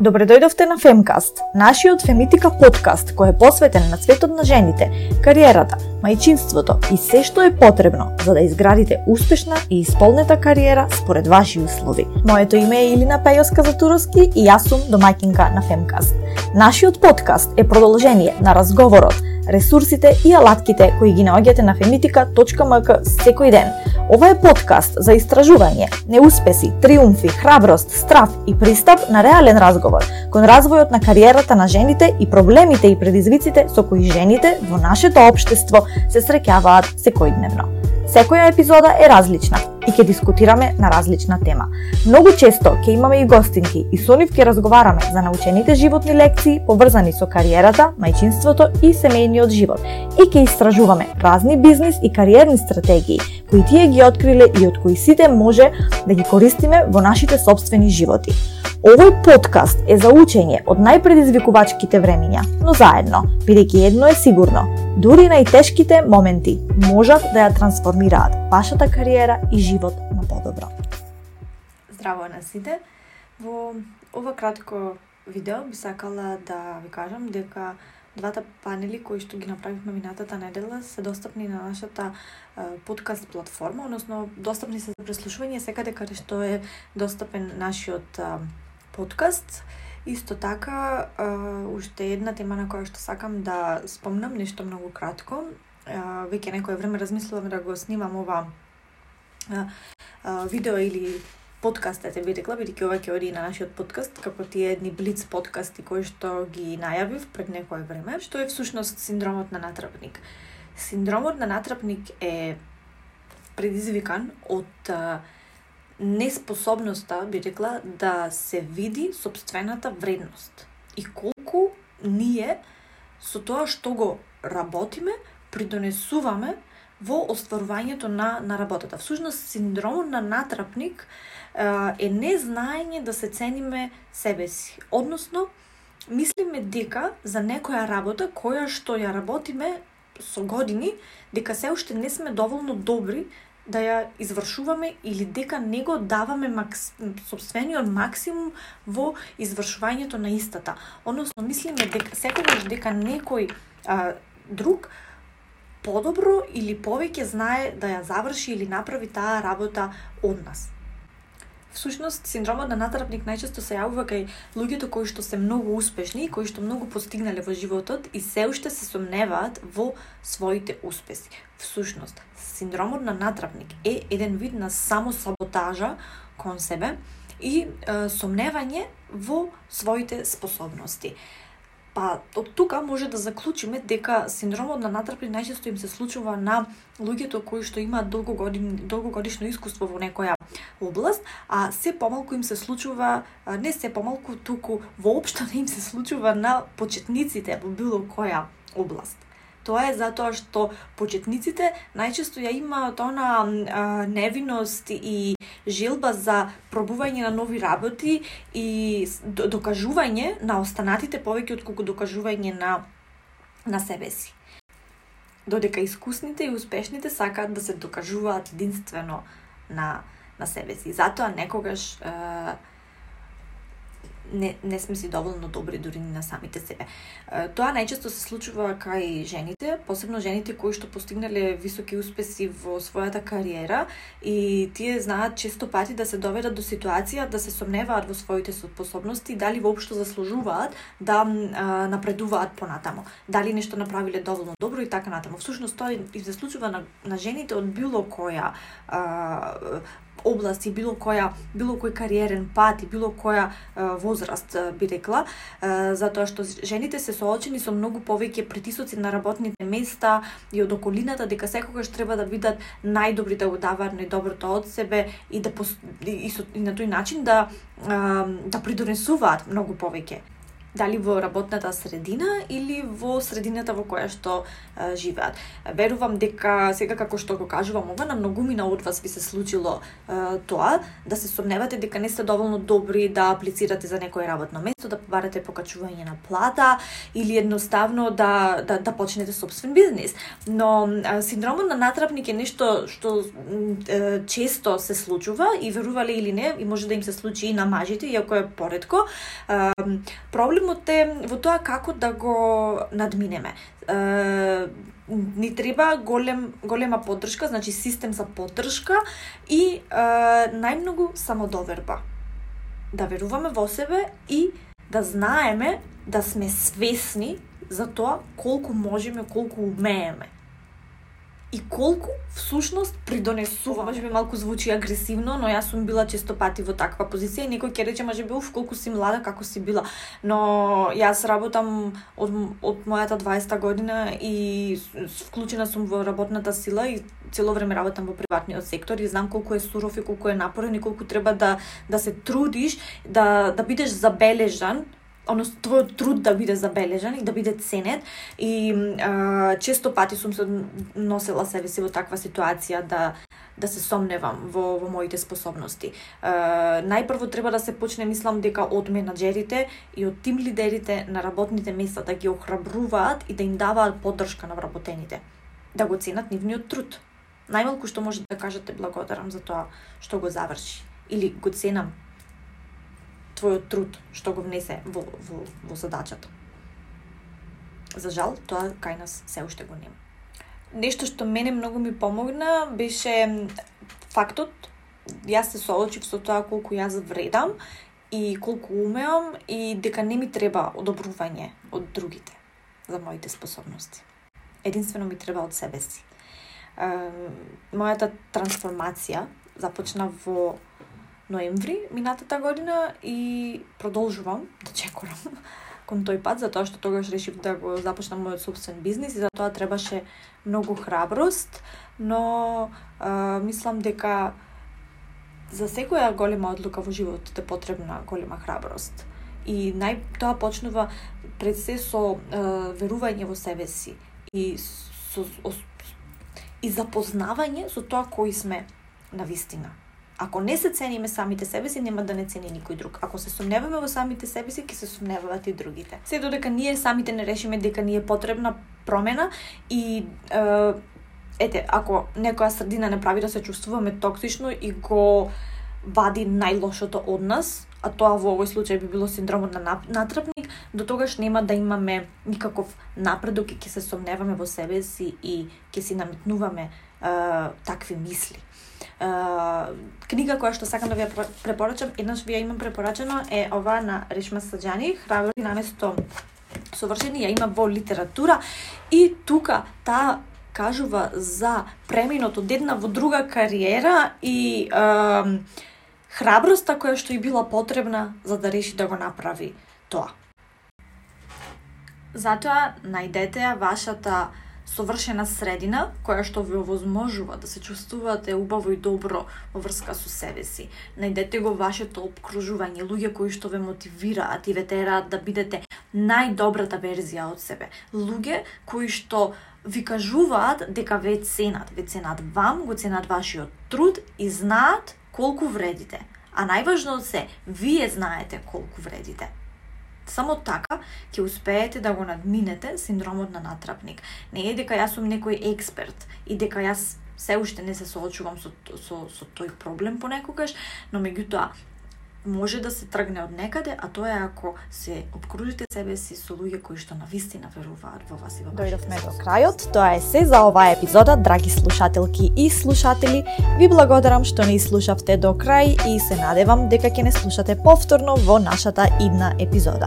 Добре дојдовте на Femcast, нашиот фемитика подкаст кој е посветен на светот на жените, кариерата, мајчинството и се што е потребно за да изградите успешна и исполнета кариера според ваши услови. Моето име е Илина Пејоска Затуровски и јас сум домаќинка на Femcast. Нашиот подкаст е продолжение на разговорот ресурсите и алатките кои ги наоѓате на femitica.mk секој ден. Ова е подкаст за истражување, неуспеси, триумфи, храброст, страв и пристап на реален разговор кон развојот на кариерата на жените и проблемите и предизвиците со кои жените во нашето општество се среќаваат секојдневно. Секоја епизода е различна и ќе дискутираме на различна тема. Многу често ќе имаме и гостинки и со нив ќе разговараме за научените животни лекции поврзани со кариерата, мајчинството и семејниот живот и ќе истражуваме разни бизнис и кариерни стратегии кои тие ги откриле и од кои сите може да ги користиме во нашите собствени животи. Овој подкаст е за учење од најпредизвикувачките времиња, но заедно, бидејќи едно е сигурно, дури најтешките моменти можат да ја трансформираат вашата кариера и живот на подобро. Здраво на сите. Во ова кратко видео би сакала да ви кажам дека двата панели кои што ги направивме минатата недела се достапни на нашата подкаст платформа, односно достапни се за преслушување секаде каде што е достапен нашиот подкаст. Исто така, уште една тема на која што сакам да спомнам, нешто многу кратко. Веќе некое време размислувам да го снимам ова видео или подкаст, да ете би рекла, бидејќи ова ќе оди на нашиот подкаст, како тие едни блиц подкасти кои што ги најавив пред некое време, што е всушност синдромот на натрапник. Синдромот на натрапник е предизвикан од неспособноста, би рекла, да се види собствената вредност и колку ние со тоа што го работиме, придонесуваме во остварувањето на, на работата. Всушност, синдромот на натрапник е незнаење да се цениме себе си. Односно, мислиме дека за некоја работа која што ја работиме со години, дека се уште не сме доволно добри да ја извршуваме или дека не го даваме макс... собствениот максимум во извршувањето на истата. Односно, мислиме дека секогаш дека некој а, друг подобро или повеќе знае да ја заврши или направи таа работа од нас. Всушност, синдромот на натрапник најчесто се јавува кај луѓето кои што се многу успешни и кои што многу постигнале во животот и се уште се сомневаат во своите успеси. Всушност, синдромот на натрапник е еден вид на самосаботажа кон себе и е, сомневање во своите способности. Па од тука може да заклучиме дека синдромот на натрапник најчесто им се случува на луѓето кои што имаат долгогодин, долгогодишно искуство во некоја област, а се помалку им се случува, не се помалку, туку воопшто не им се случува на почетниците во било која област. Тоа е затоа што почетниците најчесто ја имаат она а, невиност и желба за пробување на нови работи и докажување на останатите повеќе отколку докажување на на себе си. Додека искусните и успешните сакаат да се докажуваат единствено на на себе си. Затоа некогаш е, не, не сме си доволно добри дури на самите себе. Тоа најчесто се случува кај жените, посебно жените кои што постигнале високи успеси во својата кариера и тие знаат често пати да се доведат до ситуација да се сомневаат во своите способности, дали воопшто заслужуваат да а, напредуваат понатамо, дали нешто направиле доволно добро и така натаму. Всушност тоа и се случува на, на жените од било која а, област и било која било кој кариерен пат и било која возраст би рекла, затоа што жените се соочени со многу повеќе притисоци на работните места и од околината дека секогаш треба да бидат најдобри да го даваат најдоброто од себе и да и, и, со, и на тој начин да да придонесуваат многу повеќе дали во работната средина или во средината во која што е, живеат. Верувам дека сега како што го кажувам ова на многумина од вас би се случило е, тоа да се сомневате дека не сте доволно добри да аплицирате за некое работно место, да побарате покачување на плата или едноставно да да, да почнете собствен бизнис. Но е, синдромот на натрапник е нешто што е, често се случува и верувале или не, и може да им се случи и на мажите, иако е поредко. Е, проблем проблемот е во тоа како да го надминеме. Е, ни треба голем голема поддршка, значи систем за поддршка и е, најмногу самодоверба. Да веруваме во себе и да знаеме да сме свесни за тоа колку можеме, колку умееме и колку всушност придонесува. Може би малку звучи агресивно, но јас сум била често пати во таква позиција и некој ќе рече може би уф колку си млада, како си била. Но јас работам од од мојата 20 година и вклучена сум во работната сила и цело време работам во приватниот сектор и знам колку е суров и колку е напорен и колку треба да да се трудиш да да бидеш забележан односно твојот труд да биде забележан и да биде ценет и а, често пати сум се носела себе си во таква ситуација да да се сомневам во, во моите способности. Е, најпрво треба да се почне, мислам, дека од менаџерите и од тим лидерите на работните места да ги охрабруваат и да им даваат поддршка на вработените. Да го ценат нивниот труд. Најмалку што може да кажете благодарам за тоа што го заврши. Или го ценам твојот труд што го внесе во, во, во задачата. За жал, тоа кај нас се уште го нема. Нешто што мене многу ми помогна беше фактот јас се соочив со тоа колку јас вредам и колку умеам и дека не ми треба одобрување од другите за моите способности. Единствено ми треба од себе си. мојата трансформација започна во ноември минатата година и продолжувам да чекорам кон тој пат, затоа што тогаш решив да го започнам мојот собствен бизнис и затоа требаше многу храброст, но а, мислам дека за секоја голема одлука во животот е потребна голема храброст. И нај тоа почнува пред се со а, верување во себе си и со, о, и запознавање со тоа кои сме на вистина. Ако не се цениме самите себе си, нема да не цени никој друг. Ако се сомневаме во самите себе си, ќе се сомневаат и другите. Се додека ние самите не решиме дека ни е потребна промена и е, ете, ако некоја средина не прави да се чувствуваме токсично и го вади најлошото од нас, а тоа во овој случај би било синдромот на натрапник, до тогаш нема да имаме никаков напредок и ќе се сомневаме во себе си и ќе си наметнуваме е, такви мисли книга која што сакам да ви ја препорачам, еднаш ви ја имам препорачено, е ова на Решма Саджани, Храбри наместо совршени, ја има во литература и тука таа кажува за преминот од една во друга кариера и е, храброста која што и била потребна за да реши да го направи тоа. Затоа најдете вашата совршена средина која што ви овозможува да се чувствувате убаво и добро во врска со себе си. Најдете го вашето обкружување, луѓе кои што ве мотивираат и ве тераат да бидете најдобрата верзија од себе. Луѓе кои што ви кажуваат дека ве ценат, ве ценат вам, го ценат вашиот труд и знаат колку вредите. А најважно од се, вие знаете колку вредите. Само така ќе успеете да го надминете синдромот на натрапник. Не е дека јас сум некој експерт и дека јас се уште не се соочувам со, со, со тој проблем понекогаш, но меѓутоа може да се тргне од некаде, а тоа е ако се обкружите себе си со луѓе кои што навистина веруваат во вас и во Дојдовме до крајот. Тоа е се за оваа епизода, драги слушателки и слушатели. Ви благодарам што не слушавте до крај и се надевам дека ќе не слушате повторно во нашата идна епизода.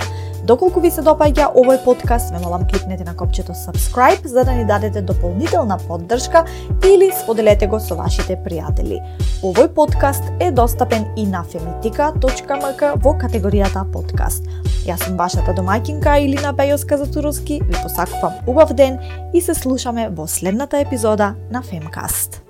Доколку ви се допаѓа овој подкаст, ме молам кликнете на копчето subscribe за да ни дадете дополнителна поддршка или споделете го со вашите пријатели. Овој подкаст е достапен и на femitika.mk во категоријата подкаст. Јас сум вашата домаќинка Илина Бејоска Затуровски, ви посакувам убав ден и се слушаме во следната епизода на Femcast.